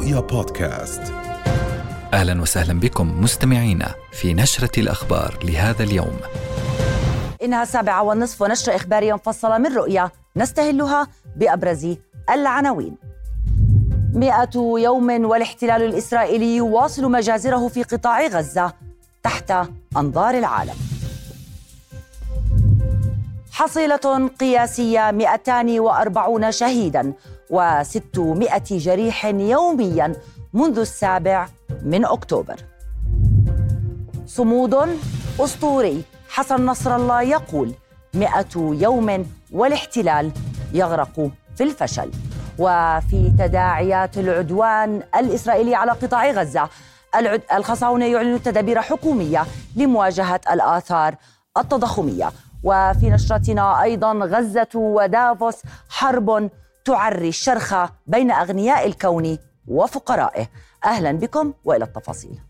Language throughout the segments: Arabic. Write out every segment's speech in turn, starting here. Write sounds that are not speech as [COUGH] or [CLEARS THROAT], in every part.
رؤيا بودكاست. أهلا وسهلا بكم مستمعينا في نشرة الأخبار لهذا اليوم. إنها السابعة والنصف ونشرة إخبارية مفصلة من رؤيا نستهلها بأبرز العناوين. مئة يوم والاحتلال الإسرائيلي يواصل مجازره في قطاع غزة تحت أنظار العالم. حصيلة قياسية 240 شهيدا و600 جريح يوميا منذ السابع من أكتوبر. صمود أسطوري. حسن نصر الله يقول مئة يوم والاحتلال يغرق في الفشل. وفي تداعيات العدوان الإسرائيلي على قطاع غزة الخصاونة يعلن تدابير حكومية لمواجهة الآثار التضخمية. وفي نشرتنا أيضا غزة ودافوس حرب تعري الشرخة بين أغنياء الكون وفقرائه. أهلا بكم وإلى التفاصيل.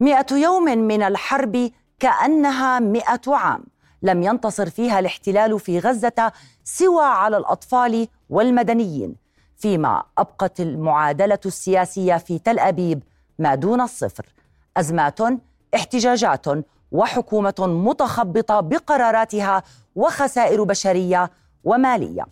مئة يوم من الحرب كأنها مئة عام لم ينتصر فيها الاحتلال في غزة سوى على الأطفال والمدنيين. فيما أبقت المعادلة السياسية في تل أبيب ما دون الصفر. أزمات احتجاجات وحكومة متخبطة بقراراتها وخسائر بشرية ومالية.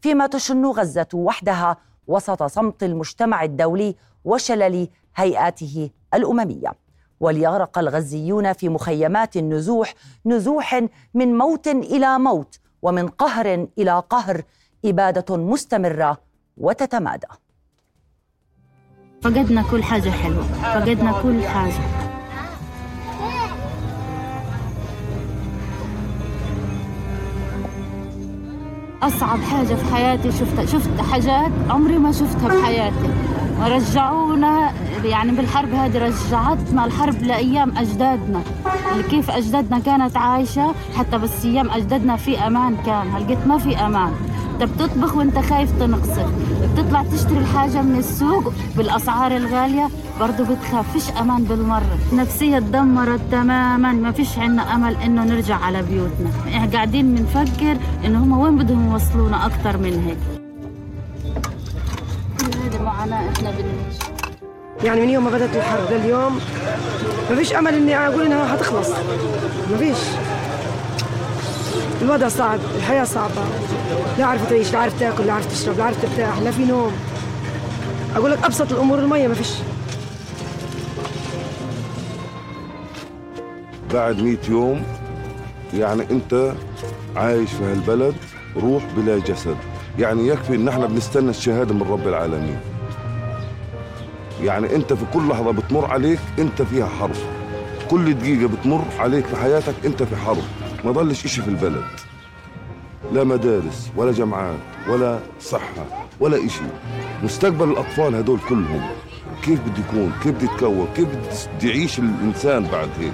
فيما تشن غزة وحدها وسط صمت المجتمع الدولي وشلل هيئاته الأممية. وليغرق الغزيون في مخيمات النزوح نزوح من موت إلى موت ومن قهر إلى قهر إبادة مستمرة وتتمادى. فقدنا كل حاجة حلوة. فقدنا كل حاجة. أصعب حاجة في حياتي شفتها شفت حاجات عمري ما شفتها بحياتي ورجعونا يعني بالحرب هذه رجعتنا الحرب لأيام أجدادنا. كيف أجدادنا كانت عايشة حتى بس أيام أجدادنا في أمان كان. هلقيت ما في أمان؟ انت بتطبخ وانت خايف تنقصر بتطلع تشتري الحاجة من السوق بالأسعار الغالية برضه بتخاف فيش أمان بالمرة. نفسية تدمرت تماما ما فيش عنا أمل إنه نرجع على بيوتنا. إحنا قاعدين بنفكر إنه هم وين بدهم يوصلونا أكثر من هيك. معاناة إحنا بنعيش. يعني من يوم ما بدأت الحرب لليوم ما فيش أمل إني أقول إنها حتخلص. ما فيش. الوضع صعب الحياة صعبة. لا عارفة تعيش لا عارف تاكل لا عارف تشرب لا عارف ترتاح لا في نوم. أقول لك أبسط الأمور المية ما فيش. بعد 100 يوم يعني أنت عايش في هالبلد روح بلا جسد. يعني يكفي إن إحنا بنستنى الشهادة من رب العالمين. يعني أنت في كل لحظة بتمر عليك أنت فيها حرب كل دقيقة بتمر عليك في حياتك أنت في حرب ما ضلش إشي في البلد. لا مدارس ولا جامعات ولا صحة ولا إشي. مستقبل الأطفال هدول كلهم. كيف بده يكون؟ كيف بده يتكون؟ كيف بده يعيش الإنسان بعد هيك؟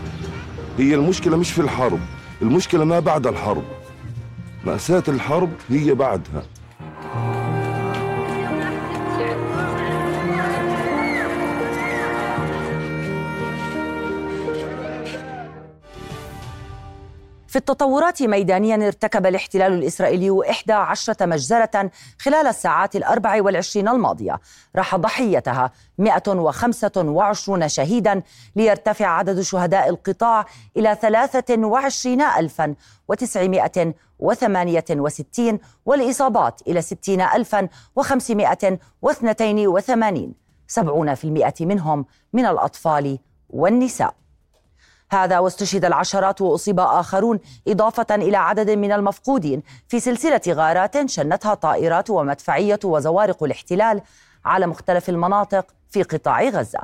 هي المشكلة مش في الحرب. المشكلة ما بعد الحرب. مأساة الحرب هي بعدها. في التطورات ميدانيا ارتكب الاحتلال الإسرائيلي إحدى عشرة مجزرة خلال الساعات الأربع والعشرين الماضية. راح ضحيتها 125 شهيدا ليرتفع عدد شهداء القطاع إلى 23968 والإصابات إلى 60582 70% منهم من الأطفال والنساء. هذا واستشهد العشرات وأصيب آخرون إضافة إلى عدد من المفقودين في سلسلة غارات شنتها طائرات ومدفعية وزوارق الاحتلال على مختلف المناطق في قطاع غزة.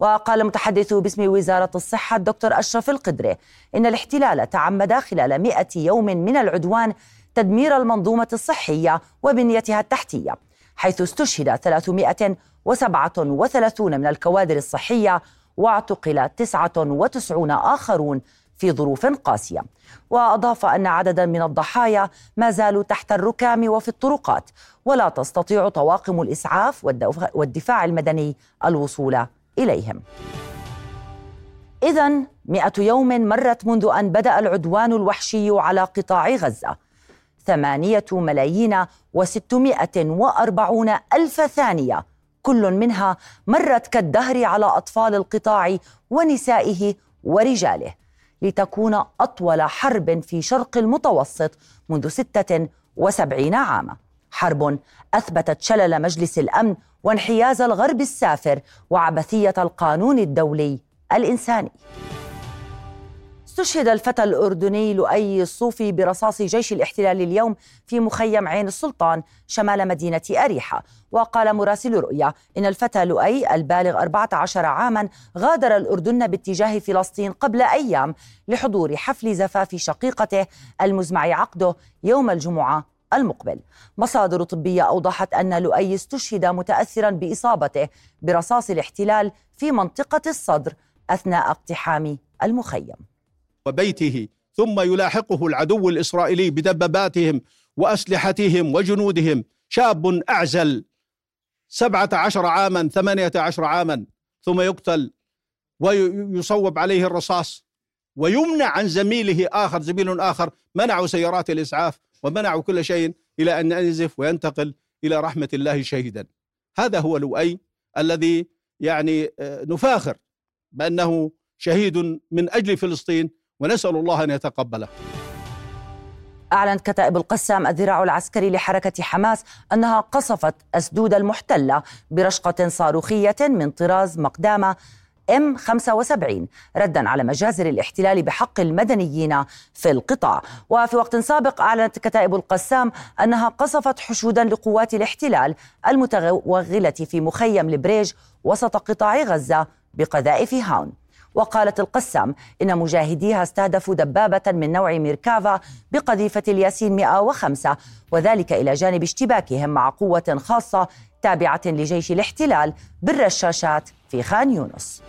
وقال المتحدث باسم وزارة الصحة الدكتور أشرف القدري إن الاحتلال تعمد خلال 100 يوم من العدوان تدمير المنظومة الصحية وبنيتها التحتية حيث استشهد 337 من الكوادر الصحية واعتقل 99 آخرون في ظروف قاسية. وأضاف أن عددا من الضحايا ما زالوا تحت الركام وفي الطرقات ولا تستطيع طواقم الإسعاف والدفاع المدني الوصول إليهم. إذا مئة يوم مرت منذ أن بدأ العدوان الوحشي على قطاع غزة. ثمانية ملايين وستمائة وأربعون ألف ثانية كل منها مرت كالدهر على أطفال القطاع ونسائه ورجاله لتكون أطول حرب في شرق المتوسط منذ ستة وسبعين عاما. حرب أثبتت شلل مجلس الأمن وانحياز الغرب السافر وعبثية القانون الدولي الإنساني. استشهد الفتى الأردني لؤي الصوفي برصاص جيش الاحتلال اليوم في مخيم عين السلطان شمال مدينة أريحة. وقال مراسل رؤيا إن الفتى لؤي البالغ 14 عاما غادر الأردن باتجاه فلسطين قبل أيام لحضور حفل زفاف شقيقته المزمع عقده يوم الجمعة المقبل. مصادر طبية أوضحت أن لؤي استشهد متأثرا بإصابته برصاص الاحتلال في منطقة الصدر أثناء اقتحام المخيم. وبيته ثم يلاحقه العدو الإسرائيلي بدباباتهم وأسلحتهم وجنودهم. شاب أعزل سبعة عشر عاما ثمانية عشر عاما ثم يقتل ويصوب عليه الرصاص ويمنع عن زميله آخر زميل آخر منعوا سيارات الإسعاف ومنعوا كل شيء إلى أن ينزف وينتقل إلى رحمة الله شهيدا. هذا هو لؤي الذي يعني آه، نفاخر بأنه شهيد من أجل فلسطين ونسأل الله أن يتقبله. أعلنت كتائب القسام الذراع العسكري لحركة حماس أنها قصفت أسدود المحتلة برشقة صاروخية من طراز مقدامة إم 75 ردا على مجازر الاحتلال بحق المدنيين في القطاع. وفي وقت سابق أعلنت كتائب القسام أنها قصفت حشودا لقوات الاحتلال المتوغله في مخيم البريج وسط قطاع غزة بقذائف هاون. وقالت القسام إن مجاهديها استهدفوا دبابة من نوع ميركافا بقذيفة الياسين 105 وذلك إلى جانب اشتباكهم مع قوة خاصة تابعة لجيش الاحتلال بالرشاشات في خان يونس.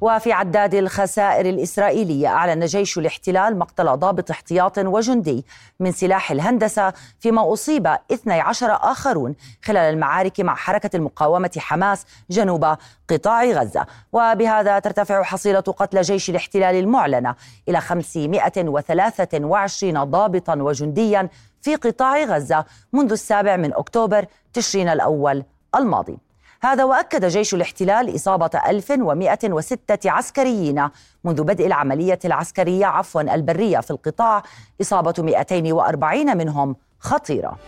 وفي عداد الخسائر الإسرائيلية أعلن جيش الاحتلال مقتل ضابط احتياط وجندي من سلاح الهندسة فيما أصيب 12 آخرون خلال المعارك مع حركة المقاومة حماس جنوب قطاع غزة. وبهذا ترتفع حصيلة قتل جيش الاحتلال المعلنة إلى 523 ضابطا وجنديا في قطاع غزة منذ السابع من أكتوبر تشرين الأول الماضي. هذا وأكد جيش الاحتلال إصابة 1106 عسكريين منذ بدء العملية العسكرية عفوا البرية في القطاع. إصابة 240 منهم خطيرة.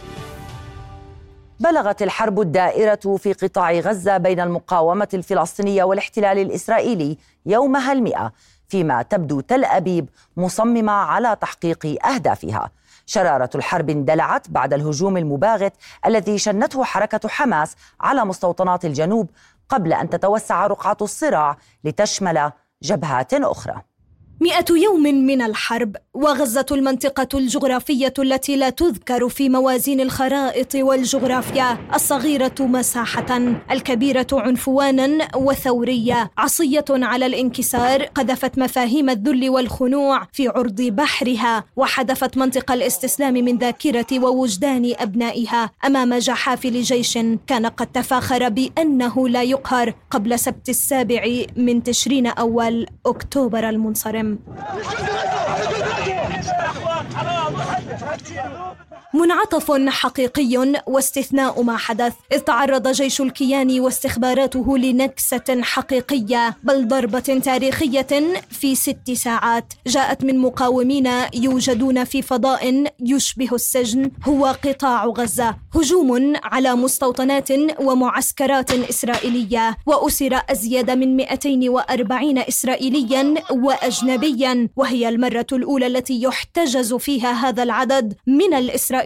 بلغت الحرب الدائرة في قطاع غزة بين المقاومة الفلسطينية والاحتلال الإسرائيلي يومها المئة فيما تبدو تل أبيب مصممة على تحقيق أهدافها. شرارة الحرب اندلعت بعد الهجوم المباغت الذي شنته حركة حماس على مستوطنات الجنوب قبل أن تتوسع رقعة الصراع لتشمل جبهات أخرى. مئة يوم من الحرب وغزة المنطقة الجغرافية التي لا تذكر في موازين الخرائط والجغرافيا الصغيرة مساحة الكبيرة عنفوانا وثورية. عصية على الانكسار قذفت مفاهيم الذل والخنوع في عرض بحرها وحذفت منطق الاستسلام من ذاكرة ووجدان أبنائها أمام جحافل جيش كان قد تفاخر بأنه لا يقهر قبل سبت السابع من تشرين أول أكتوبر المنصرم. 참 منعطف حقيقي واستثناء ما حدث إذ تعرض جيش الكيان واستخباراته لنكسة حقيقية بل ضربة تاريخية في ست ساعات. جاءت من مقاومين يوجدون في فضاء يشبه السجن هو قطاع غزة. هجوم على مستوطنات ومعسكرات إسرائيلية. وأسر أزيد من 240 إسرائيليا وأجنبيا. وهي المرة الأولى التي يحتجز فيها هذا العدد من الإسرائيليين.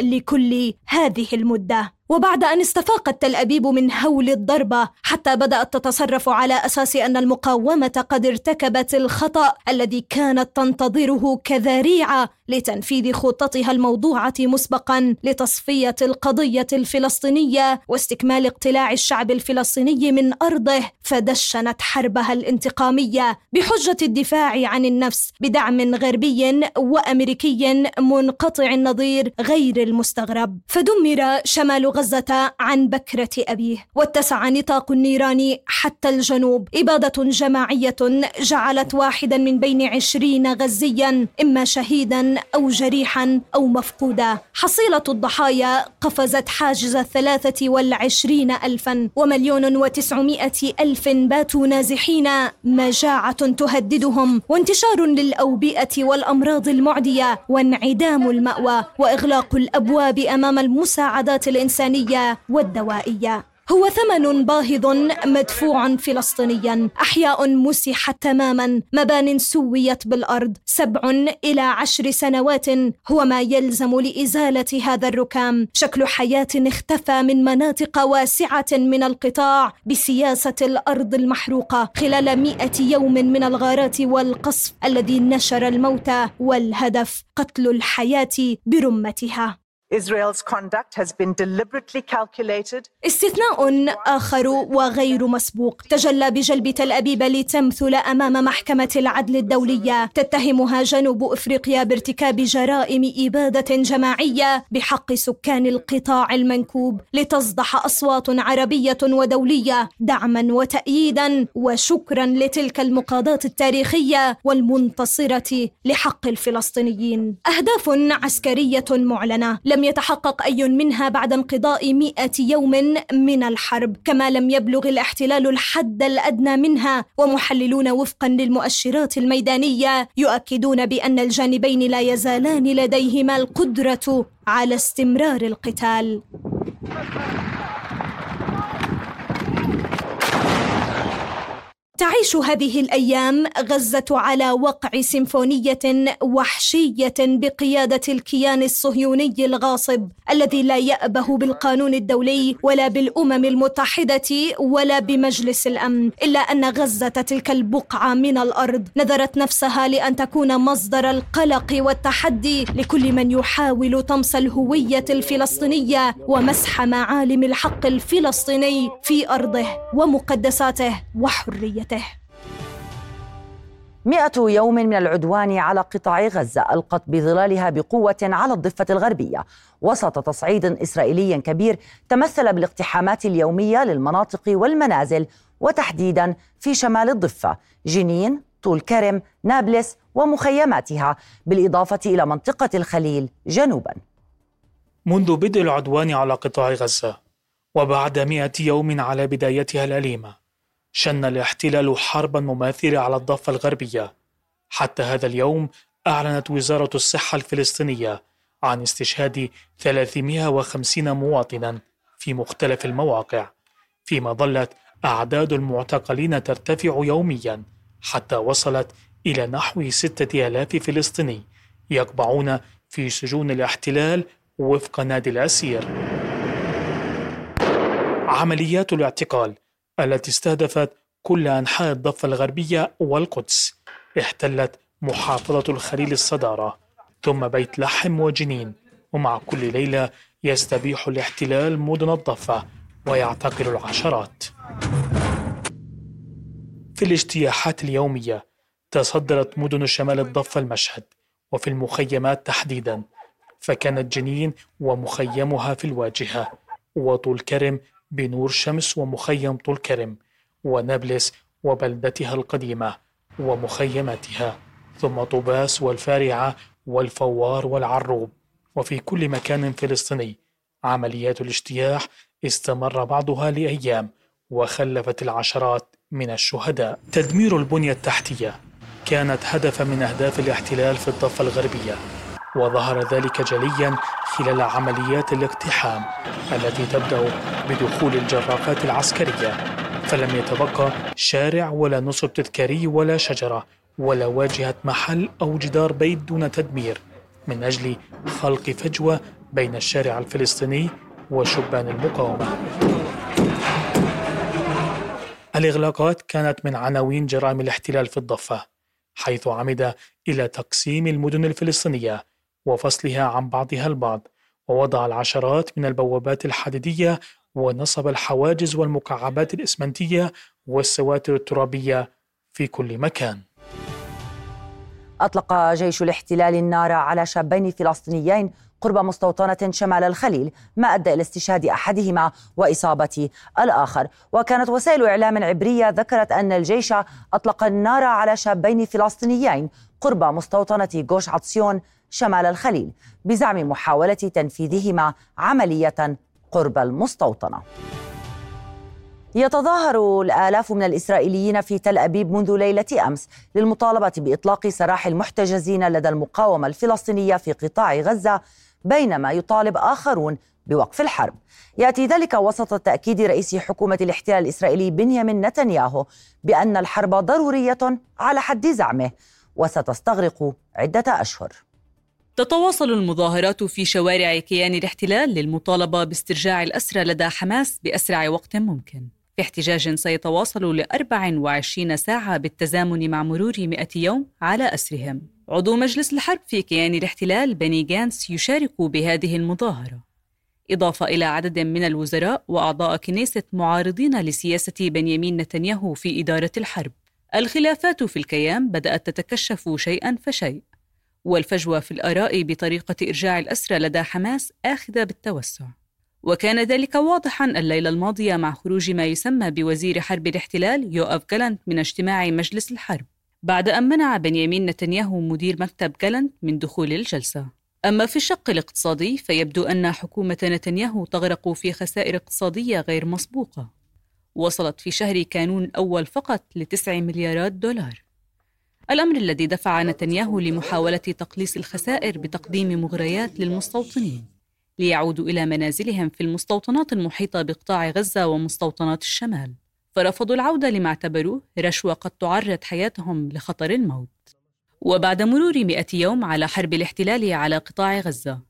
لكل هذه المدة. وبعد أن استفاقت تل أبيب من هول الضربة حتى بدأت تتصرف على أساس أن المقاومة قد ارتكبت الخطأ الذي كانت تنتظره كذريعة لتنفيذ خطتها الموضوعة مسبقا لتصفية القضية الفلسطينية واستكمال اقتلاع الشعب الفلسطيني من أرضه فدشنت حربها الانتقامية بحجة الدفاع عن النفس بدعم غربي وأمريكي منقطع النظير غير المستغرب. فدمر شمال غزة عن بكرة أبيه واتسع نطاق النيران حتى الجنوب. إبادة جماعية جعلت واحدا من بين عشرين غزيا إما شهيدا أو جريحا أو مفقودا. حصيلة الضحايا قفزت حاجز الثلاثة والعشرين ألفا ومليون وتسعمائة ألف باتوا نازحين. مجاعة تهددهم. وانتشار للأوبئة والأمراض المعدية وانعدام المأوى وإغلاق الأبواب أمام المساعدات الإنسانية. والدوائية. هو ثمن باهظ مدفوع فلسطينيا. أحياء مسحت تماما. مبان سويت بالأرض. سبع إلى عشر سنوات هو ما يلزم لإزالة هذا الركام. شكل حياة اختفى من مناطق واسعة من القطاع بسياسة الأرض المحروقة. خلال مئة يوم من الغارات والقصف الذي نشر الموت والهدف قتل الحياة برمتها. استثناء آخر وغير مسبوق. تجلى بجلب تل أبيب لتمثل أمام محكمة العدل الدولية. تتهمها جنوب إفريقيا بارتكاب جرائم إبادة جماعية بحق سكان القطاع المنكوب. لتصدح أصوات عربية ودولية دعما وتأييدا وشكرا لتلك المقاضاة التاريخية والمنتصرة لحق الفلسطينيين. أهداف عسكرية معلنة. لم لم يتحقق أي منها بعد انقضاء مئة يوم من الحرب كما لم يبلغ الاحتلال الحد الأدنى منها. ومحللون وفقا للمؤشرات الميدانية يؤكدون بأن الجانبين لا يزالان لديهما القدرة على استمرار القتال. تعيش هذه الأيام غزة على وقع سيمفونية وحشية بقيادة الكيان الصهيوني الغاصب الذي لا يأبه بالقانون الدولي ولا بالأمم المتحدة ولا بمجلس الأمن إلا أن غزة تلك البقعة من الأرض نذرت نفسها لأن تكون مصدر القلق والتحدي لكل من يحاول طمس الهوية الفلسطينية ومسح معالم الحق الفلسطيني في أرضه ومقدساته وحريته. مئة يوم من العدوان على قطاع غزة ألقت بظلالها بقوة على الضفة الغربية. وسط تصعيد إسرائيلي كبير تمثل بالاقتحامات اليومية للمناطق والمنازل وتحديدا في شمال الضفة جنين طول كرم نابلس ومخيماتها بالإضافة إلى منطقة الخليل جنوبا. منذ بدء العدوان على قطاع غزة وبعد مئة يوم على بدايتها الأليمة شن الاحتلال حربا مماثلة على الضفة الغربية. حتى هذا اليوم أعلنت وزارة الصحة الفلسطينية عن استشهاد 350 مواطنا في مختلف المواقع فيما ظلت أعداد المعتقلين ترتفع يوميا حتى وصلت إلى نحو ستة آلاف فلسطيني يقبعون في سجون الاحتلال وفق نادي الأسير. عمليات الاعتقال التي استهدفت كل أنحاء الضفة الغربية والقدس. احتلت محافظة الخليل الصدارة ثم بيت لحم وجنين ومع كل ليلة يستبيح الاحتلال مدن الضفة ويعتقل العشرات. في الاجتياحات اليومية تصدرت مدن شمال الضفة المشهد وفي المخيمات تحديدا فكانت جنين ومخيمها في الواجهة وطول كرم بنور شمس ومخيم طول كرم ونابلس وبلدتها القديمة ومخيماتها ثم طوباس والفارعة والفوار والعروب. وفي كل مكان فلسطيني عمليات الاجتياح استمر بعضها لأيام وخلفت العشرات من الشهداء. تدمير البنية التحتية كانت هدفا من أهداف الاحتلال في الضفة الغربية. وظهر ذلك جليا خلال عمليات الاقتحام التي تبدأ بدخول الجرافات العسكرية. فلم يتبقى شارع ولا نصب تذكاري ولا شجرة ولا واجهة محل أو جدار بيت دون تدمير من أجل خلق فجوة بين الشارع الفلسطيني وشبان المقاومة. الإغلاقات كانت من عناوين جرائم الاحتلال في الضفة حيث عمد إلى تقسيم المدن الفلسطينية وفصلها عن بعضها البعض ووضع العشرات من البوابات الحديدية ونصب الحواجز والمكعبات الإسمنتية والسواتر الترابية في كل مكان. أطلق جيش الاحتلال النار على شابين فلسطينيين قرب مستوطنة شمال الخليل ما أدى إلى استشهاد أحدهما وإصابة الآخر. وكانت وسائل إعلام عبرية ذكرت أن الجيش أطلق النار على شابين فلسطينيين قرب مستوطنة جوش عطسيون شمال الخليل بزعم محاولة تنفيذهما عملية قرب المستوطنة. يتظاهر الآلاف من الإسرائيليين في تل أبيب منذ ليلة أمس للمطالبة بإطلاق سراح المحتجزين لدى المقاومة الفلسطينية في قطاع غزة بينما يطالب آخرون بوقف الحرب. يأتي ذلك وسط تأكيد رئيس حكومة الاحتلال الإسرائيلي بنيامين نتنياهو بأن الحرب ضرورية على حد زعمه وستستغرق عدة أشهر. تتواصل المظاهرات في شوارع كيان الاحتلال للمطالبة باسترجاع الأسرى لدى حماس بأسرع وقت ممكن. في احتجاج سيتواصل ل 24 ساعة بالتزامن مع مرور 100 يوم على أسرهم. عضو مجلس الحرب في كيان الاحتلال بني جانس يشارك بهذه المظاهرة. إضافة إلى عدد من الوزراء وأعضاء كنيسة معارضين لسياسة بنيامين نتنياهو في إدارة الحرب. الخلافات في الكيان بدأت تتكشف شيئا فشيء. والفجوة في الآراء بطريقة إرجاع الأسرى لدى حماس آخذة بالتوسع. وكان ذلك واضحا الليلة الماضية مع خروج ما يسمى بوزير حرب الاحتلال يوآف جالنت من اجتماع مجلس الحرب بعد أن منع بنيامين نتنياهو مدير مكتب جالنت من دخول الجلسة. أما في الشق الاقتصادي فيبدو أن حكومة نتنياهو تغرق في خسائر اقتصادية غير مسبوقة. وصلت في شهر كانون الأول فقط لتسع مليارات دولار. الأمر الذي دفع نتنياهو لمحاولة تقليص الخسائر بتقديم مغريات للمستوطنين ليعودوا إلى منازلهم في المستوطنات المحيطة بقطاع غزة ومستوطنات الشمال. فرفضوا العودة لما اعتبروه رشوة قد تعرض حياتهم لخطر الموت. وبعد مرور مئة يوم على حرب الاحتلال على قطاع غزة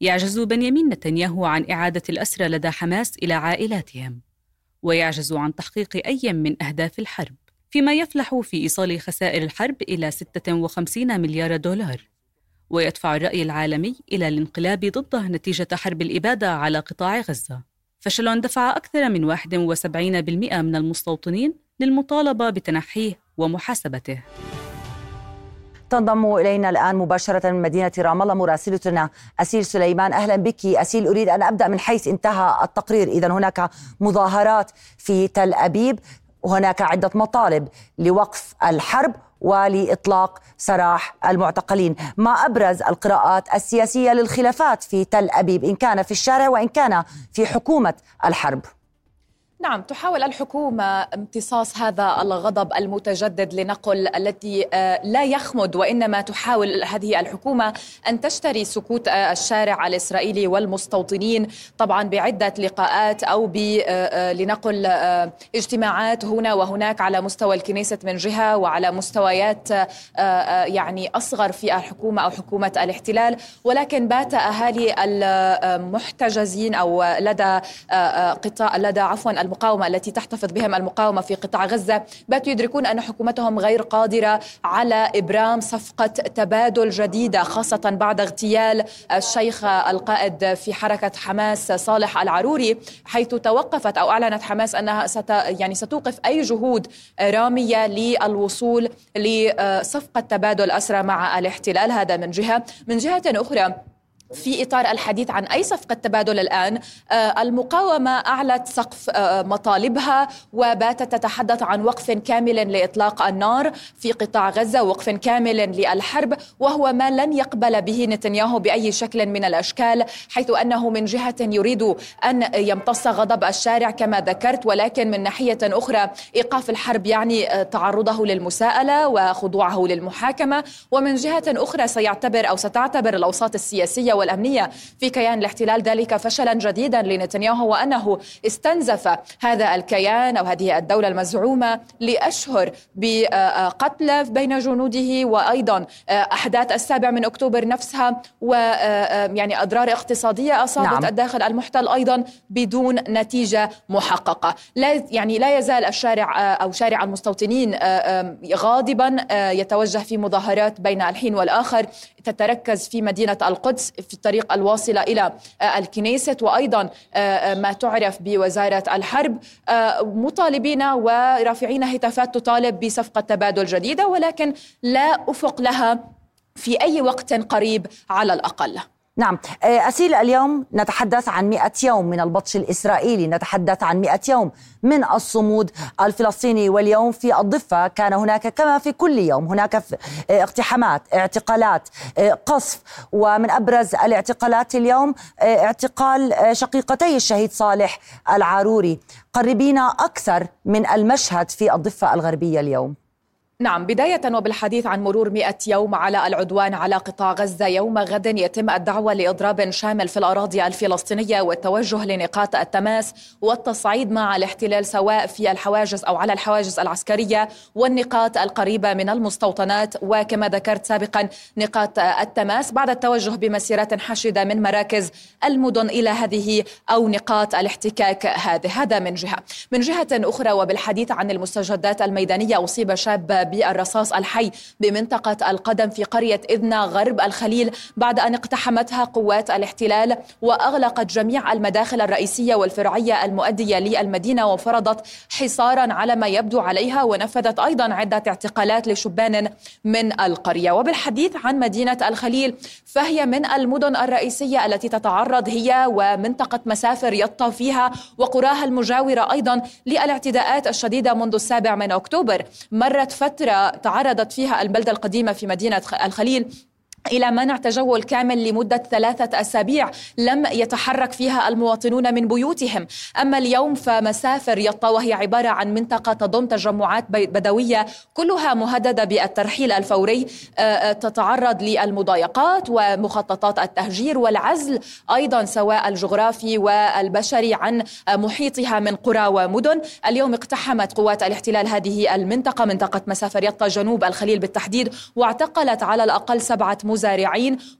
يعجز بنيامين نتنياهو عن إعادة الأسرى لدى حماس إلى عائلاتهم ويعجز عن تحقيق أي من أهداف الحرب. فيما يفلح في إيصال خسائر الحرب إلى 56 مليار دولار. ويدفع الرأي العالمي إلى الانقلاب ضده نتيجة حرب الإبادة على قطاع غزة. فشل دفع أكثر من 71% من المستوطنين للمطالبة بتنحيه ومحاسبته. تنضم إلينا الآن مباشرة من مدينة رام الله مراسلتنا أسيل سليمان. أهلا بك أسيل. أريد أن أبدأ من حيث انتهى التقرير. إذا هناك مظاهرات في تل أبيب. وهناك عدة مطالب لوقف الحرب ولإطلاق سراح المعتقلين. ما أبرز القراءات السياسية للخلافات في تل أبيب إن كان في الشارع وإن كان في حكومة الحرب. نعم تحاول الحكومة امتصاص هذا الغضب المتجدد لنقل التي آه، لا يخمد وإنما تحاول هذه الحكومة أن تشتري سكوت آه، الشارع الإسرائيلي والمستوطنين طبعا بعدة لقاءات أو آه، لنقل اجتماعات هنا وهناك على مستوى الكنيسة من جهة وعلى مستويات يعني أصغر في الحكومة أو حكومة الاحتلال. ولكن بات أهالي المحتجزين أو لدى قطاع لدى عفوا المقاومة التي تحتفظ بهم المقاومة في قطاع غزة. باتوا يدركون أن حكومتهم غير قادرة على إبرام صفقة تبادل جديدة خاصة بعد اغتيال الشيخ القائد في حركة حماس صالح العروري حيث توقفت أو أعلنت حماس أنها ست يعني ستوقف أي جهود رامية للوصول لصفقة تبادل أسرى مع الاحتلال. هذا من جهة. من جهة أخرى في إطار الحديث عن أي صفقة تبادل الآن. آه، المقاومة أعلت سقف آه، مطالبها وباتت تتحدث عن وقف كامل لإطلاق النار في قطاع غزة وقف كامل للحرب وهو ما لن يقبل به نتنياهو بأي شكل من الأشكال حيث أنه من جهة يريد أن يمتص غضب الشارع كما ذكرت ولكن من ناحية أخرى إيقاف الحرب يعني آه، تعرضه للمساءلة وخضوعه للمحاكمة. ومن جهة أخرى سيعتبر أو ستعتبر الأوساط السياسية والأمنية في كيان الاحتلال ذلك فشلا جديدا لنتنياهو وأنه استنزف هذا الكيان أو هذه الدولة المزعومة لأشهر بقتل بين جنوده وأيضا أحداث السابع من أكتوبر نفسها ويعني أضرار اقتصادية أصابت نعم. الداخل المحتل أيضا بدون نتيجة محققة لا يعني لا يزال الشارع أو شارع المستوطنين غاضبا يتوجه في مظاهرات بين الحين والآخر تتركز في مدينة القدس في الطريق الواصلة إلى الكنيسة وأيضا ما تعرف بوزارة الحرب. مطالبين ورافعين هتافات تطالب بصفقة تبادل جديدة ولكن لا أفق لها في أي وقت قريب على الأقل. نعم. آه، أسيل اليوم نتحدث عن مئة يوم من البطش الإسرائيلي. نتحدث عن مئة يوم من الصمود الفلسطيني. واليوم في الضفة كان هناك كما في كل يوم هناك آه، اقتحامات اعتقالات آه، قصف. ومن أبرز الاعتقالات اليوم اعتقال شقيقتي الشهيد صالح العاروري. قربينا أكثر من المشهد في الضفة الغربية اليوم. نعم بداية وبالحديث عن مرور مئة يوم على العدوان على قطاع غزة يوم غد يتم الدعوة لإضراب شامل في الأراضي الفلسطينية والتوجه لنقاط التماس والتصعيد مع الاحتلال سواء في الحواجز أو على الحواجز العسكرية والنقاط القريبة من المستوطنات. وكما ذكرت سابقا نقاط التماس بعد التوجه بمسيرات حشدة من مراكز المدن إلى هذه أو نقاط الاحتكاك هذه. هذا من جهة. من جهة أخرى وبالحديث عن المستجدات الميدانية أصيب شاب بالرصاص الحي بمنطقة القدم في قرية إذنا غرب الخليل بعد أن اقتحمتها قوات الاحتلال وأغلقت جميع المداخل الرئيسية والفرعية المؤدية للمدينة وفرضت حصارا على ما يبدو عليها ونفذت أيضا عدة اعتقالات لشبان من القرية. وبالحديث عن مدينة الخليل فهي من المدن الرئيسية التي تتعرض هي ومنطقة مسافر يطا فيها وقراها المجاورة أيضا للاعتداءات الشديدة منذ السابع من أكتوبر. مرت فترة فترة تعرضت فيها البلدة القديمة في مدينة الخليل إلى منع تجول كامل لمدة ثلاثة أسابيع لم يتحرك فيها المواطنون من بيوتهم. أما اليوم فمسافر يطا وهي عبارة عن منطقة تضم تجمعات بدوية كلها مهددة بالترحيل الفوري آه، آه، تتعرض للمضايقات ومخططات التهجير والعزل أيضا سواء الجغرافي والبشري عن محيطها من قرى ومدن. اليوم اقتحمت قوات الاحتلال هذه المنطقة منطقة مسافر يطا جنوب الخليل بالتحديد واعتقلت على الأقل سبعة مزارعين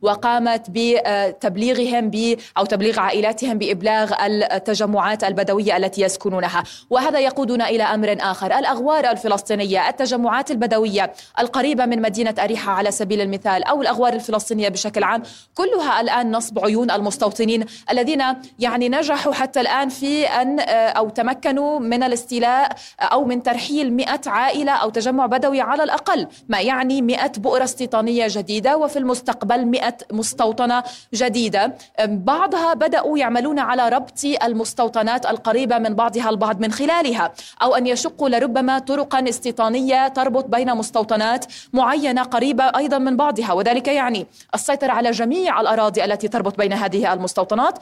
وقامت بتبليغهم ب أو تبليغ عائلاتهم بإبلاغ التجمعات البدوية التي يسكنونها. وهذا يقودنا إلى أمر آخر. الأغوار الفلسطينية التجمعات البدوية القريبة من مدينة أريحة على سبيل المثال أو الأغوار الفلسطينية بشكل عام كلها الآن نصب عيون المستوطنين الذين يعني نجحوا حتى الآن في أن أو تمكنوا من الاستيلاء أو من ترحيل مئة عائلة أو تجمع بدوي على الأقل ما يعني مئة بؤرة استيطانية جديدة. وفي المستقبل 100 مستوطنة جديدة. بعضها بدأوا يعملون على ربط المستوطنات القريبة من بعضها البعض من خلالها أو أن يشقوا لربما طرقا استيطانية تربط بين مستوطنات معينة قريبة أيضا من بعضها. وذلك يعني السيطرة على جميع الأراضي التي تربط بين هذه المستوطنات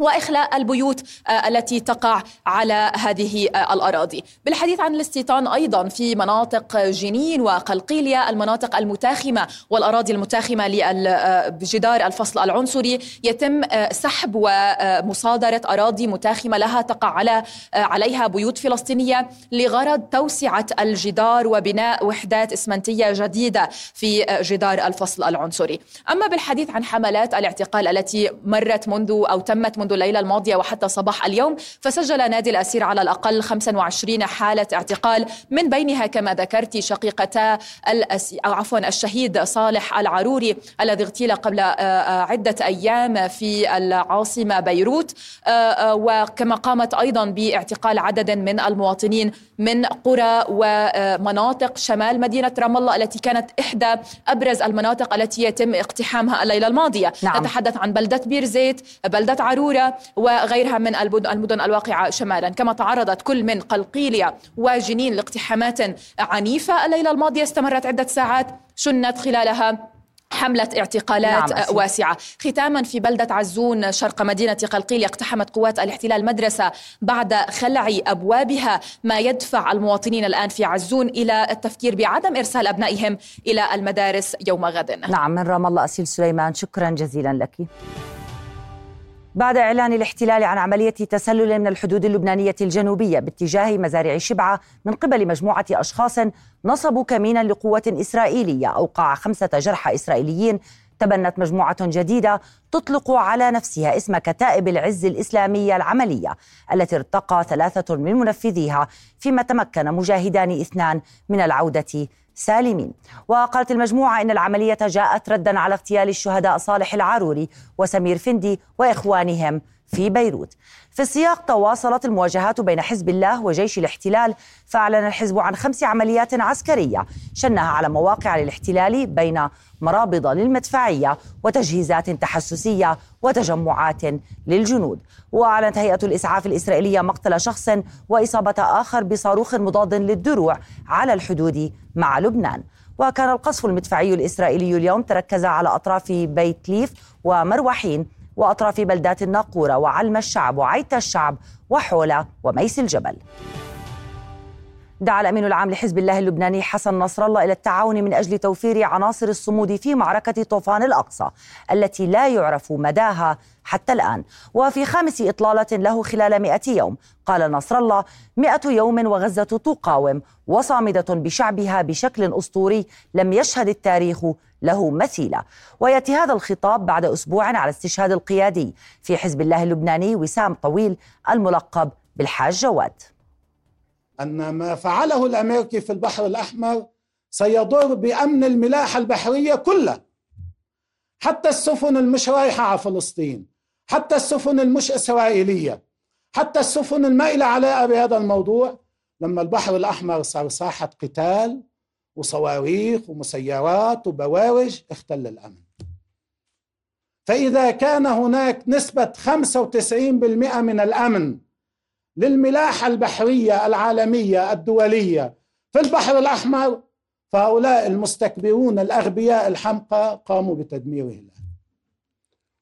وإخلاء البيوت آه، التي تقع على هذه آه، الأراضي. بالحديث عن الاستيطان أيضا في مناطق جنين وقلقيلية المناطق المتاخمة والأراضي المتاخمة لجدار الفصل العنصري يتم آه، سحب ومصادرة أراضي متاخمة لها تقع على عليها بيوت فلسطينية لغرض توسعة الجدار وبناء وحدات إسمنتية جديدة في جدار الفصل العنصري. أما بالحديث عن حملات الاعتقال التي مرت منذ أو تمت منذ الليلة الماضية وحتى صباح اليوم فسجل نادي الأسير على الأقل 25 حالة اعتقال من بينها كما ذكرت شقيقتا أو عفوا الشهيد صالح العروري الذي اغتيل قبل آه، آه، عدة أيام في العاصمة بيروت آه، وكما قامت أيضا باعتقال عدد من المواطنين من قرى ومناطق شمال مدينة رام الله التي كانت إحدى أبرز المناطق التي يتم اقتحامها الليلة الماضية نعم. نتحدث عن بلدة بير زيت بلدة عرورة وغيرها من المدن الواقعة شمالا. كما تعرضت كل من قلقيلية وجنين لاقتحامات عنيفة. الليلة الماضية استمرت عدة ساعات شنت خلالها حملة اعتقالات نعم واسعة. ختاما في بلدة عزون شرق مدينة قلقيل اقتحمت قوات الاحتلال مدرسة بعد خلع أبوابها. ما يدفع المواطنين الآن في عزون إلى التفكير بعدم إرسال أبنائهم إلى المدارس يوم غد. نعم من رام الله أسيل سليمان شكرا جزيلا لك. بعد إعلان الاحتلال عن عملية تسلل من الحدود اللبنانية الجنوبية باتجاه مزارع شبعة من قبل مجموعة أشخاص نصبوا كمينا لقوة إسرائيلية أوقع خمسة جرحى إسرائيليين تبنت مجموعة جديدة تطلق على نفسها اسم كتائب العز الإسلامية العملية التي ارتقى ثلاثة من منفذيها فيما تمكن مجاهدان اثنان من العودة سالمين. وقالت المجموعة إن العملية جاءت ردا على اغتيال الشهداء صالح العاروري وسمير فندي وإخوانهم في بيروت. في السياق تواصلت المواجهات بين حزب الله وجيش الاحتلال فأعلن الحزب عن خمس عمليات عسكرية شنها على مواقع للاحتلال بين مرابض للمدفعية وتجهيزات تحسسية وتجمعات للجنود. وأعلنت هيئة الإسعاف الإسرائيلية مقتل شخص وإصابة آخر بصاروخ مضاد للدروع على الحدود مع لبنان. وكان القصف المدفعي الإسرائيلي اليوم تركز على أطراف بيت ليف ومروحين وأطراف بلدات الناقورة وعلم الشعب وعيت الشعب وحولة وميس الجبل. دعا الأمين العام لحزب الله اللبناني حسن نصر الله إلى التعاون من أجل توفير عناصر الصمود في معركة طوفان الأقصى التي لا يعرف مداها حتى الآن. وفي خامس إطلالة له خلال 100 يوم قال نصر الله 100 يوم وغزة تقاوم وصامدة بشعبها بشكل أسطوري لم يشهد التاريخ له مثيلة ويأتي هذا الخطاب بعد أسبوع على استشهاد القيادي في حزب الله اللبناني وسام طويل الملقب بالحاج جواد. أن ما فعله الأمريكي في البحر الأحمر سيضر بأمن الملاحة البحرية كلها. حتى السفن المش رايحة على فلسطين حتى السفن المش إسرائيلية حتى السفن المائلة علاقة بهذا الموضوع. لما البحر الأحمر صار ساحة قتال وصواريخ ومسيرات وبوارج اختل الأمن. فإذا كان هناك نسبة 95% من الأمن للملاحة البحرية العالمية الدولية. في البحر الأحمر فهؤلاء المستكبرون الأغبياء الحمقى قاموا بتدميره الآن.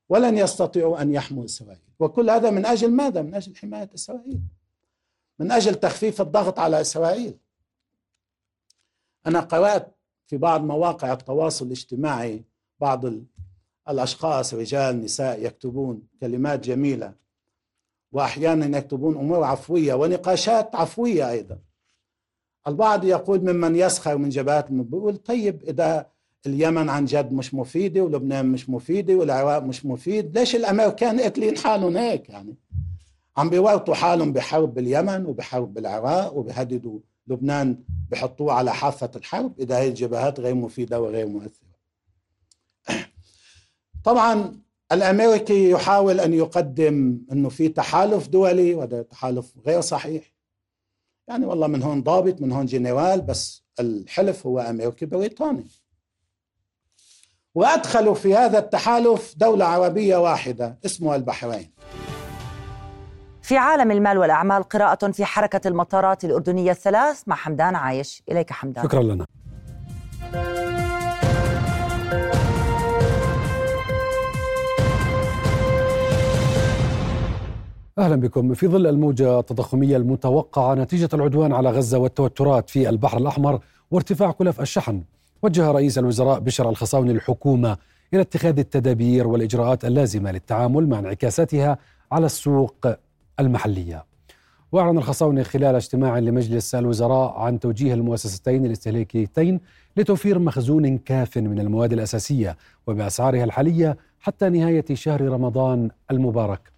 ولن يستطيعوا أن يحموا إسرائيل. وكل هذا من أجل ماذا؟ من أجل حماية إسرائيل. من أجل تخفيف الضغط على إسرائيل. أنا قرأت في بعض مواقع التواصل الاجتماعي بعض الأشخاص رجال نساء يكتبون كلمات جميلة. وأحيانا يكتبون أمور عفوية ونقاشات عفوية أيضا. البعض يقول ممن يسخر من جبهات بيقول طيب إذا اليمن عن جد مش مفيدة ولبنان مش مفيدة والعراق مش مفيد ليش الأمريكان قتلين حالهم هيك يعني؟ عم بيورطوا حالهم بحرب باليمن وبحرب بالعراق وبيهددوا لبنان بحطوه على حافة الحرب إذا هي الجبهات غير مفيدة وغير مؤثرة. [CLEARS THROAT] طبعا الأمريكي يحاول أن يقدم أنه في تحالف دولي وهذا تحالف غير صحيح. يعني والله من هون ضابط من هون جنرال بس الحلف هو أمريكي بريطاني. وأدخلوا في هذا التحالف دولة عربية واحدة اسمها البحرين. في عالم المال والأعمال قراءة في حركة المطارات الأردنية الثلاث مع حمدان عايش. إليك حمدان. شكرا لنا. أهلا بكم. في ظل الموجة التضخمية المتوقعة نتيجة العدوان على غزة والتوترات في البحر الأحمر وارتفاع كلف الشحن وجه رئيس الوزراء بشر الخصاوني الحكومة إلى اتخاذ التدابير والإجراءات اللازمة للتعامل مع انعكاساتها على السوق المحلية. وأعلن الخصاونة خلال اجتماع لمجلس الوزراء عن توجيه المؤسستين الاستهلاكيتين لتوفير مخزون كاف من المواد الأساسية وبأسعارها الحالية حتى نهاية شهر رمضان المبارك.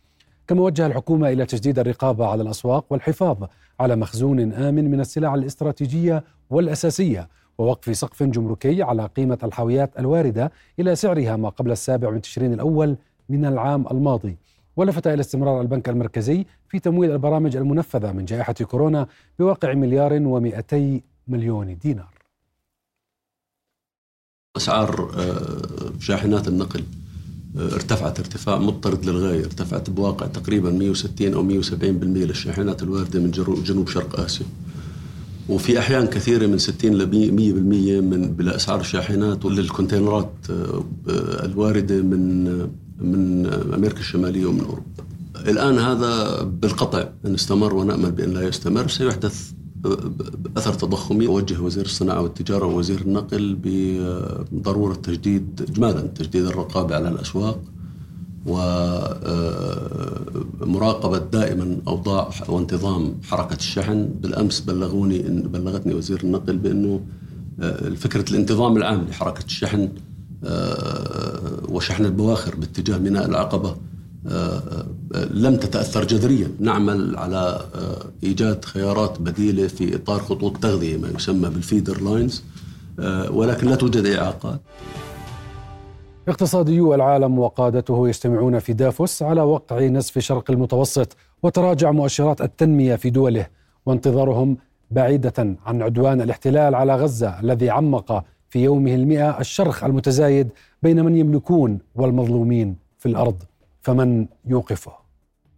كما وجه الحكومة إلى تجديد الرقابة على الأسواق والحفاظ على مخزون آمن من السلع الاستراتيجية والأساسية ووقف سقف جمركي على قيمة الحاويات الواردة إلى سعرها ما قبل السابع من تشرين الأول من العام الماضي. ولفت إلى استمرار البنك المركزي في تمويل البرامج المنفذة من جائحة كورونا بواقع مليار و200 مليون دينار. أسعار آه، شاحنات النقل. ارتفعت ارتفاع مضطرد للغاية ارتفعت بواقع تقريبا 160 أو 170% للشاحنات الواردة من جنوب شرق آسيا وفي أحيان كثيرة من 60 ل 100% من بالأسعار الشاحنات وللكونتينرات آه، الواردة من من أمريكا الشمالية ومن أوروبا. الآن هذا بالقطع ان استمر ونأمل بأن لا يستمر سيحدث اثر تضخمي. وجه وزير الصناعة والتجارة ووزير النقل بضرورة تجديد اجمالا تجديد الرقابة على الأسواق ومراقبة دائما أوضاع وانتظام حركة الشحن. بالأمس بلغوني إن بلغتني وزير النقل بأنه فكرة الانتظام العام لحركة الشحن وشحن البواخر باتجاه ميناء العقبة لم تتأثر جذريا. نعمل على إيجاد خيارات بديلة في إطار خطوط تغذية ما يسمى بالفيدر لاينز ولكن لا توجد إعاقات. اقتصاديو العالم وقادته يجتمعون في دافوس على وقع نسف شرق المتوسط وتراجع مؤشرات التنمية في دوله وانتظارهم بعيدة عن عدوان الاحتلال على غزة الذي عمق في يومه المئة الشرخ المتزايد بين من يملكون والمظلومين في الأرض. فمن يوقفه؟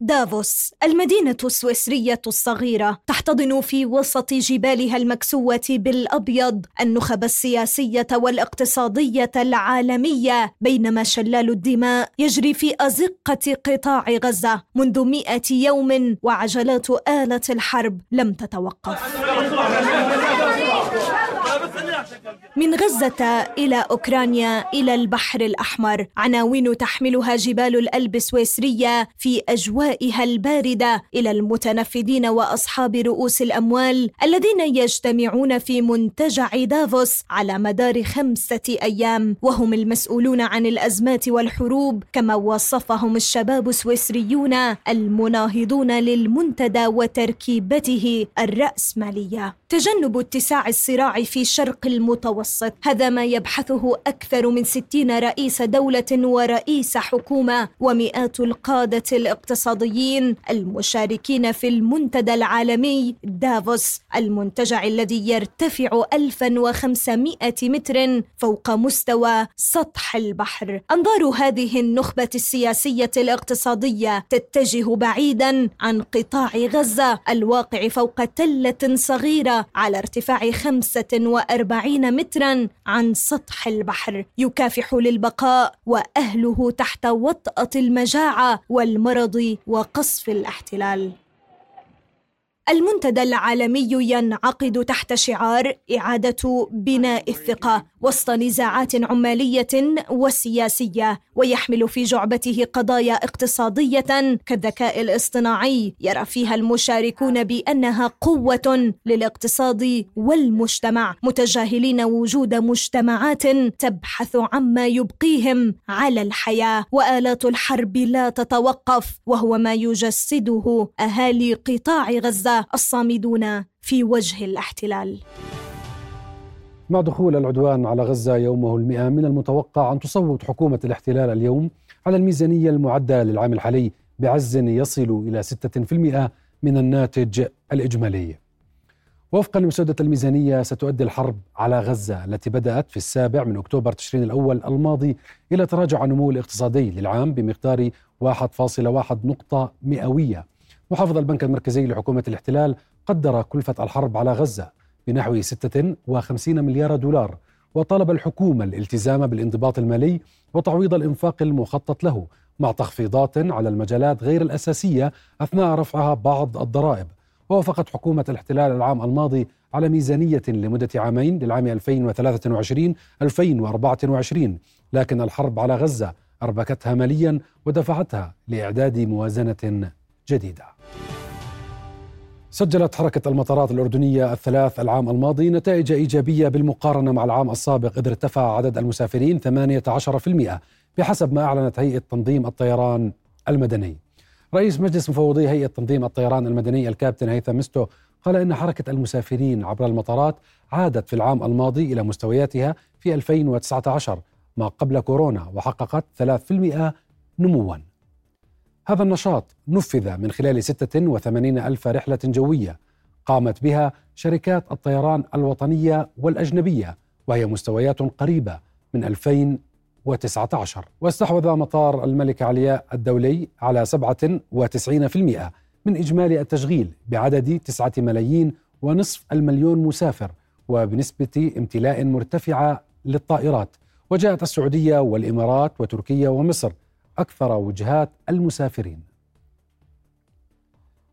دافوس المدينة السويسرية الصغيرة تحتضن في وسط جبالها المكسوة بالأبيض النخب السياسية والاقتصادية العالمية بينما شلال الدماء يجري في أزقة قطاع غزة منذ مئة يوم وعجلات آلة الحرب لم تتوقف. من غزة إلى أوكرانيا إلى البحر الأحمر. عناوين تحملها جبال الألب السويسرية في أجوائها الباردة إلى المتنفذين وأصحاب رؤوس الأموال الذين يجتمعون في منتجع دافوس على مدار خمسة أيام. وهم المسؤولون عن الأزمات والحروب كما وصفهم الشباب السويسريون المناهضون للمنتدى وتركيبته الرأسمالية. تجنب اتساع الصراع في شرق المتوسط. هذا ما يبحثه أكثر من ستين رئيس دولة ورئيس حكومة ومئات القادة الاقتصاديين المشاركين في المنتدى العالمي دافوس المنتجع الذي يرتفع 1500 متر فوق مستوى سطح البحر. أنظار هذه النخبة السياسية الاقتصادية تتجه بعيدا عن قطاع غزة الواقع فوق تلة صغيرة على ارتفاع 45 مترا عن سطح البحر يكافح للبقاء وأهله تحت وطأة المجاعة والمرض وقصف الاحتلال. المنتدى العالمي ينعقد تحت شعار إعادة بناء الثقة وسط نزاعات عمالية وسياسية ويحمل في جعبته قضايا اقتصادية كالذكاء الاصطناعي. يرى فيها المشاركون بأنها قوة للاقتصاد والمجتمع متجاهلين وجود مجتمعات تبحث عما يبقيهم على الحياة. وآلات الحرب لا تتوقف وهو ما يجسده أهالي قطاع غزة. الصامدون في وجه الاحتلال. مع دخول العدوان على غزة يومه المئة من المتوقع أن تصوت حكومة الاحتلال اليوم على الميزانية المعدة للعام الحالي بعز يصل إلى 6% من الناتج الإجمالي. وفقا لمسودة الميزانية ستؤدي الحرب على غزة التي بدأت في السابع من أكتوبر تشرين الأول الماضي إلى تراجع النمو الاقتصادي للعام بمقدار 1.1 نقطة مئوية. محافظ البنك المركزي لحكومة الاحتلال قدر كلفة الحرب على غزة بنحو 56 مليار دولار وطالب الحكومة الالتزام بالانضباط المالي وتعويض الإنفاق المخطط له مع تخفيضات على المجالات غير الأساسية أثناء رفعها بعض الضرائب. ووافقت حكومة الاحتلال العام الماضي على ميزانية لمدة عامين للعام 2023-2024 لكن الحرب على غزة أربكتها ماليا ودفعتها لإعداد موازنة جديدة. سجلت حركة المطارات الأردنية الثلاث العام الماضي نتائج إيجابية بالمقارنة مع العام السابق إذ ارتفع عدد المسافرين 18% بحسب ما أعلنت هيئة تنظيم الطيران المدني. رئيس مجلس مفوضي هيئة تنظيم الطيران المدني الكابتن هيثم مستو قال إن حركة المسافرين عبر المطارات عادت في العام الماضي إلى مستوياتها في 2019 ما قبل كورونا وحققت 3% نمواً. هذا النشاط نفذ من خلال 86 ألف رحلة جوية قامت بها شركات الطيران الوطنية والأجنبية وهي مستويات قريبة من 2019 واستحوذ مطار الملك علياء الدولي على 97% من إجمالي التشغيل بعدد 9 ملايين ونصف المليون مسافر وبنسبة امتلاء مرتفعة للطائرات. وجاءت السعودية والإمارات وتركيا ومصر أكثر وجهات المسافرين.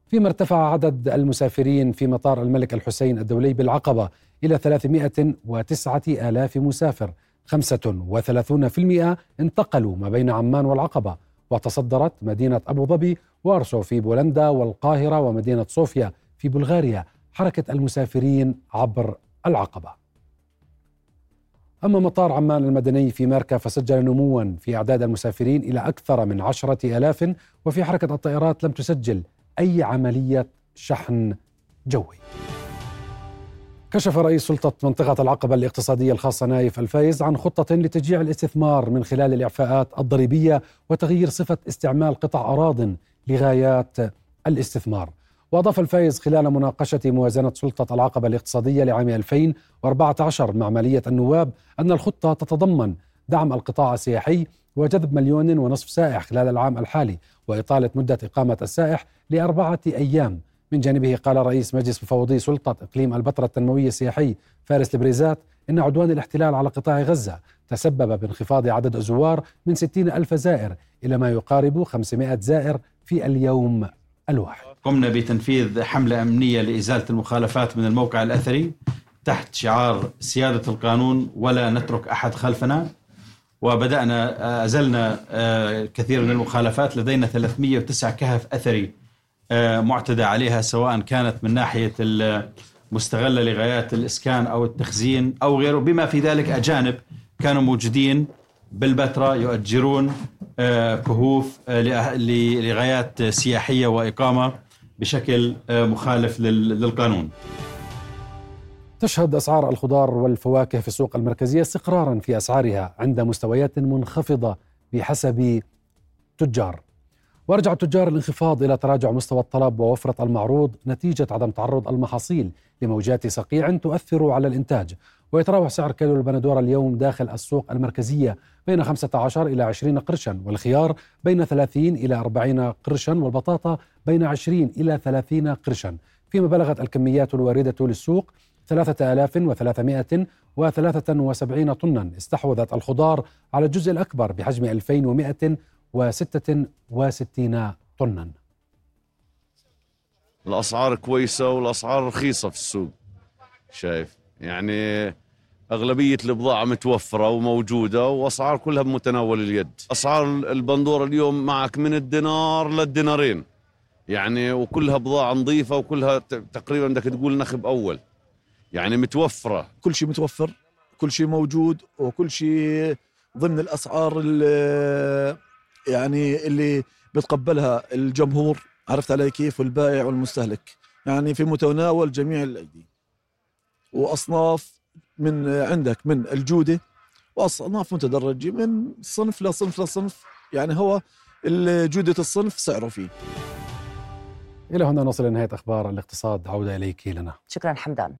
فيما ارتفع عدد المسافرين في مطار الملك الحسين الدولي بالعقبة إلى 309 آلاف مسافر 35% انتقلوا ما بين عمان والعقبة وتصدرت مدينة أبو ظبي وأرسو في بولندا والقاهرة ومدينة صوفيا في بلغاريا حركة المسافرين عبر العقبة. أما مطار عمان المدني في ماركا فسجل نموا في أعداد المسافرين إلى أكثر من عشرة ألاف وفي حركة الطائرات لم تسجل أي عملية شحن جوي. كشف رئيس سلطة منطقة العقبة الاقتصادية الخاصة نايف الفايز عن خطة لتشجيع الاستثمار من خلال الإعفاءات الضريبية وتغيير صفة استعمال قطع أراض لغايات الاستثمار. وأضاف الفايز خلال مناقشة موازنة سلطة العقبة الاقتصادية لعام 2014 مع مالية النواب أن الخطة تتضمن دعم القطاع السياحي وجذب مليون ونصف سائح خلال العام الحالي وإطالة مدة إقامة السائح لأربعة أيام. من جانبه قال رئيس مجلس مفوضي سلطة إقليم البتراء التنموي السياحي فارس البريزات إن عدوان الاحتلال على قطاع غزة تسبب بانخفاض عدد الزوار من 60 ألف زائر إلى ما يقارب 500 زائر في اليوم الواحد. قمنا بتنفيذ حملة أمنية لإزالة المخالفات من الموقع الأثري تحت شعار سيادة القانون ولا نترك أحد خلفنا وبدأنا أزلنا آه، كثير من المخالفات. لدينا 309 كهف أثري آه، معتدى عليها سواء كانت من ناحية المستغلة لغايات الإسكان أو التخزين أو غيره. بما في ذلك أجانب كانوا موجودين بالبتراء يؤجرون آه، كهوف لغايات سياحية وإقامة. بشكل مخالف للقانون تشهد أسعار الخضار والفواكه في السوق المركزية استقرارا في أسعارها عند مستويات منخفضة بحسب تجار. ورجع التجار الانخفاض إلى تراجع مستوى الطلب ووفرة المعروض نتيجة عدم تعرض المحاصيل لموجات صقيع تؤثر على الإنتاج، ويتراوح سعر كيلو البندورة اليوم داخل السوق المركزية بين 15 إلى 20 قرشا، والخيار بين 30 إلى 40 قرشا، والبطاطا بين 20 إلى 30 قرشا، فيما بلغت الكميات الواردة للسوق 3373 طنا. استحوذت الخضار على الجزء الأكبر بحجم 2166 طنا. الأسعار كويسة والأسعار رخيصة في السوق شايف؟ يعني أغلبية البضاعة متوفرة وموجودة وأسعار كلها بمتناول اليد. أسعار البندورة اليوم معك من الدينار للدينارين. يعني وكلها بضاعة نظيفة وكلها تقريبا بدك تقول نخب أول. يعني متوفرة. كل شيء متوفر كل شيء موجود وكل شيء ضمن الأسعار اللي يعني اللي بتقبلها الجمهور. عرفت علي كيف؟ والبائع والمستهلك. يعني في متناول جميع الأيدي. وأصناف من عندك من الجودة وأصناف متدرجة من صنف لصنف لصنف يعني هو جودة الصنف سعره فيه. إلى هنا نصل لنهاية أخبار الاقتصاد عودة إليك لنا شكرا حمدان.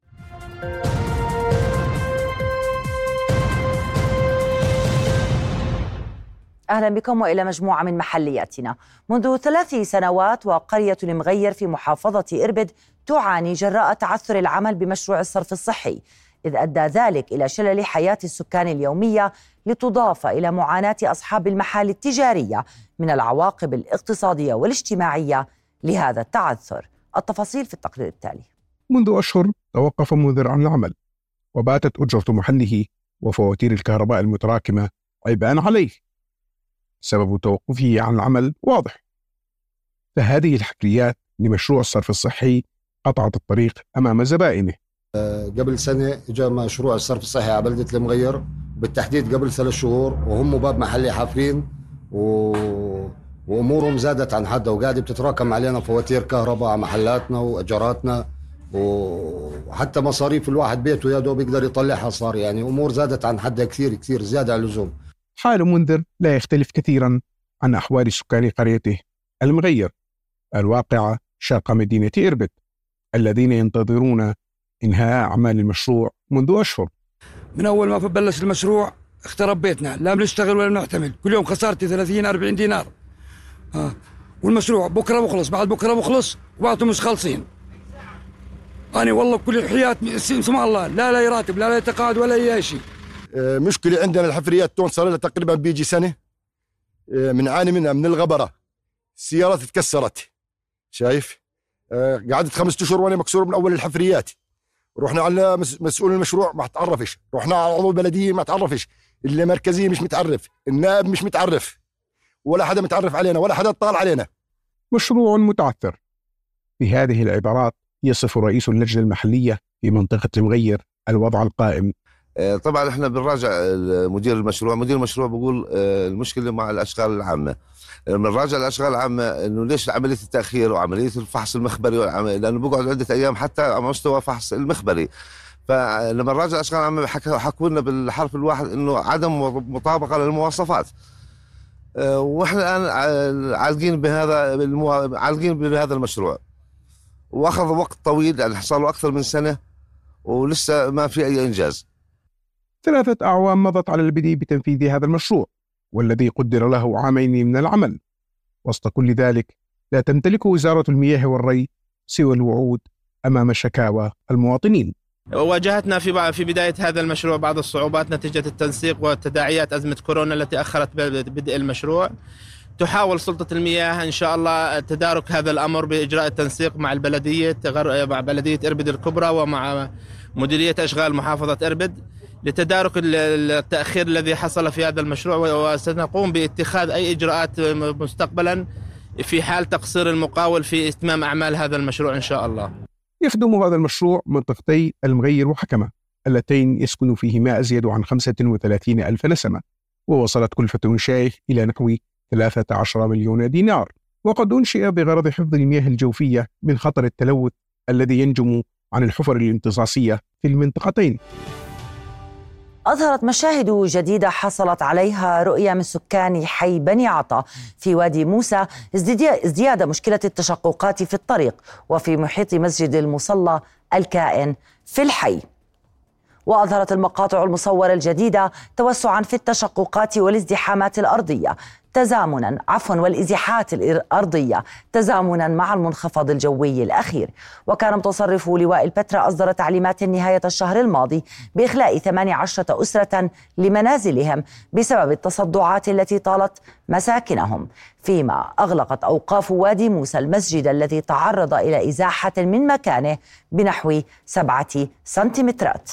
أهلا بكم وإلى مجموعة من محلياتنا. منذ ثلاث سنوات وقرية المغير في محافظة إربد تعاني جراء تعثر العمل بمشروع الصرف الصحي. إذ أدى ذلك إلى شلل حياة السكان اليومية لتضاف إلى معاناة أصحاب المحال التجارية من العواقب الاقتصادية والاجتماعية لهذا التعثر. التفاصيل في التقرير التالي. منذ أشهر توقف منذر عن العمل وباتت أجرة محله وفواتير الكهرباء المتراكمة عبئا عليه سبب توقفه عن العمل واضح. فهذه الحكريات لمشروع الصرف الصحي قطعت الطريق أمام زبائنه. قبل سنة جاء مشروع الصرف الصحي على بلدة المغير بالتحديد قبل ثلاث شهور وهم باب محلي حافرين و... وأمورهم زادت عن حدها وقاعدة بتتراكم علينا فواتير كهرباء على محلاتنا واجاراتنا وحتى مصاريف الواحد بيته يا دوب يقدر يطلعها صار. يعني أمور زادت عن حدها كثير كثير زيادة عن اللزوم. حال منذر لا يختلف كثيرا عن أحوال سكان قريته المغير. الواقعة شرق مدينة إربد الذين ينتظرون إنهاء أعمال المشروع منذ أشهر. من أول ما بلش المشروع اخترب بيتنا لا بنشتغل ولا بنعتمد. كل يوم خسارتي 30 40 دينار. آه. والمشروع بكرة بخلص بعد بكرة بخلص وبعضهم مش خالصين. أنا والله كل الحياة سمع الله. لا لا يراتب لا لا يتقاعد ولا أي شيء. آه، مشكلة عندنا الحفريات تون صار لها تقريبا بيجي سنة. بنعاني آه، منها من الغبرة. السيارات تكسرت. شايف؟ آه، قعدت خمسة أشهر وأنا مكسور من أول الحفريات. رحنا على مسؤول المشروع ما تعرفش. رحنا على عضو البلديه ما تعرفش. اللي مركزيه مش متعرف. النائب مش متعرف. ولا حدا متعرف علينا ولا حدا اطلع علينا. مشروع متعثر. بهذه العبارات يصف رئيس اللجنة المحلية في منطقة المغير الوضع القائم. آه، طبعا إحنا بنراجع مدير المشروع. مدير المشروع بيقول آه، المشكلة مع الأشغال العامة. بنراجع الاشغال العامة إنه ليش عملية التأخير وعملية الفحص المخبري لأنه بقعد عدة أيام حتى على مستوى فحص المخبري. فلما نراجع الأشغال العامة حكوا لنا بالحرف الواحد إنه عدم مطابقة للمواصفات. آه، وإحنا الآن عالقين بهذا المو... عالقين بهذا المشروع. وأخذ وقت طويل يعني صار له أكثر من سنة ولسه ما في أي إنجاز. ثلاثة أعوام مضت على البدء بتنفيذ هذا المشروع. والذي قدر له عامين من العمل. وسط كل ذلك لا تمتلك وزارة المياه والري سوى الوعود أمام شكاوى المواطنين. واجهتنا في في بداية هذا المشروع بعض الصعوبات نتيجة التنسيق وتداعيات أزمة كورونا التي أخرت بدء المشروع. تحاول سلطة المياه إن شاء الله تدارك هذا الأمر بإجراء التنسيق مع البلدية مع بلدية إربد الكبرى ومع مديرية أشغال محافظة إربد. لتدارك التأخير الذي حصل في هذا المشروع وسنقوم باتخاذ أي إجراءات مستقبلا في حال تقصير المقاول في إتمام أعمال هذا المشروع إن شاء الله. يخدم هذا المشروع منطقتي المغير وحكمة اللتين يسكن فيهما أزيد عن 35 ألف نسمة ووصلت كلفة إنشائه إلى نحو 13 مليون دينار وقد أنشئ بغرض حفظ المياه الجوفية من خطر التلوث الذي ينجم عن الحفر الامتصاصية في المنطقتين أظهرت مشاهد جديدة حصلت عليها رؤية من سكان حي بني عطا في وادي موسى ازدياد مشكلة التشققات في الطريق وفي محيط مسجد المصلى الكائن في الحي. وأظهرت المقاطع المصورة الجديدة توسعا في التشققات والازدحامات الأرضية. تزامنا عفوا والازاحات الأرضية تزامنا مع المنخفض الجوي الأخير. وكان متصرف لواء البتراء أصدر تعليمات نهاية الشهر الماضي بإخلاء 18 أسرة لمنازلهم بسبب التصدعات التي طالت مساكنهم. فيما أغلقت أوقاف وادي موسى المسجد الذي تعرض إلى إزاحة من مكانه بنحو سبعة سنتيمترات.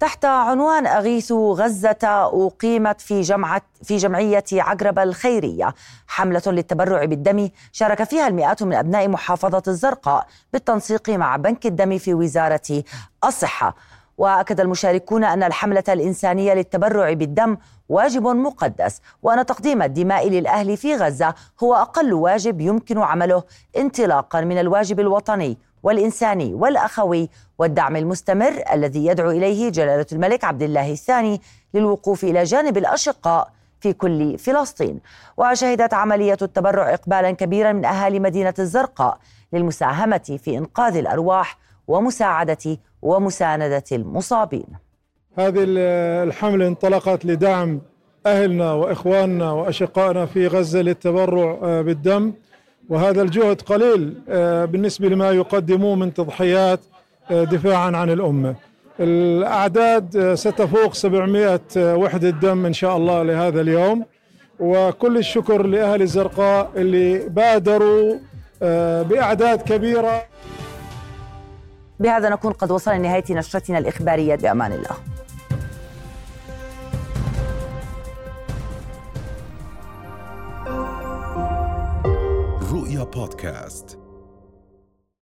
تحت عنوان أغيثوا غزة أقيمت في جمعة في جمعية عقرب الخيرية. حملة للتبرع بالدم شارك فيها المئات من أبناء محافظة الزرقاء بالتنسيق مع بنك الدم في وزارة الصحة. وأكد المشاركون أن الحملة الإنسانية للتبرع بالدم واجب مقدس وأن تقديم الدماء للأهل في غزة هو أقل واجب يمكن عمله انطلاقا من الواجب الوطني. والإنساني والأخوي والدعم المستمر الذي يدعو إليه جلالة الملك عبد الله الثاني للوقوف إلى جانب الأشقاء في كل فلسطين. وشهدت عملية التبرع إقبالا كبيرا من أهالي مدينة الزرقاء للمساهمة في إنقاذ الأرواح ومساعدة ومساندة المصابين. هذه الحملة انطلقت لدعم أهلنا وإخواننا وأشقائنا في غزة للتبرع آه، بالدم. وهذا الجهد قليل آه، بالنسبة لما يقدموه من تضحيات آه، دفاعا عن الأمة. الأعداد آه، ستفوق 700 وحدة دم إن شاء الله لهذا اليوم. وكل الشكر لأهل الزرقاء اللي بادروا بأعداد كبيرة. بهذا نكون قد وصلنا لنهاية نشرتنا الإخبارية بأمان الله. رؤيا بودكاست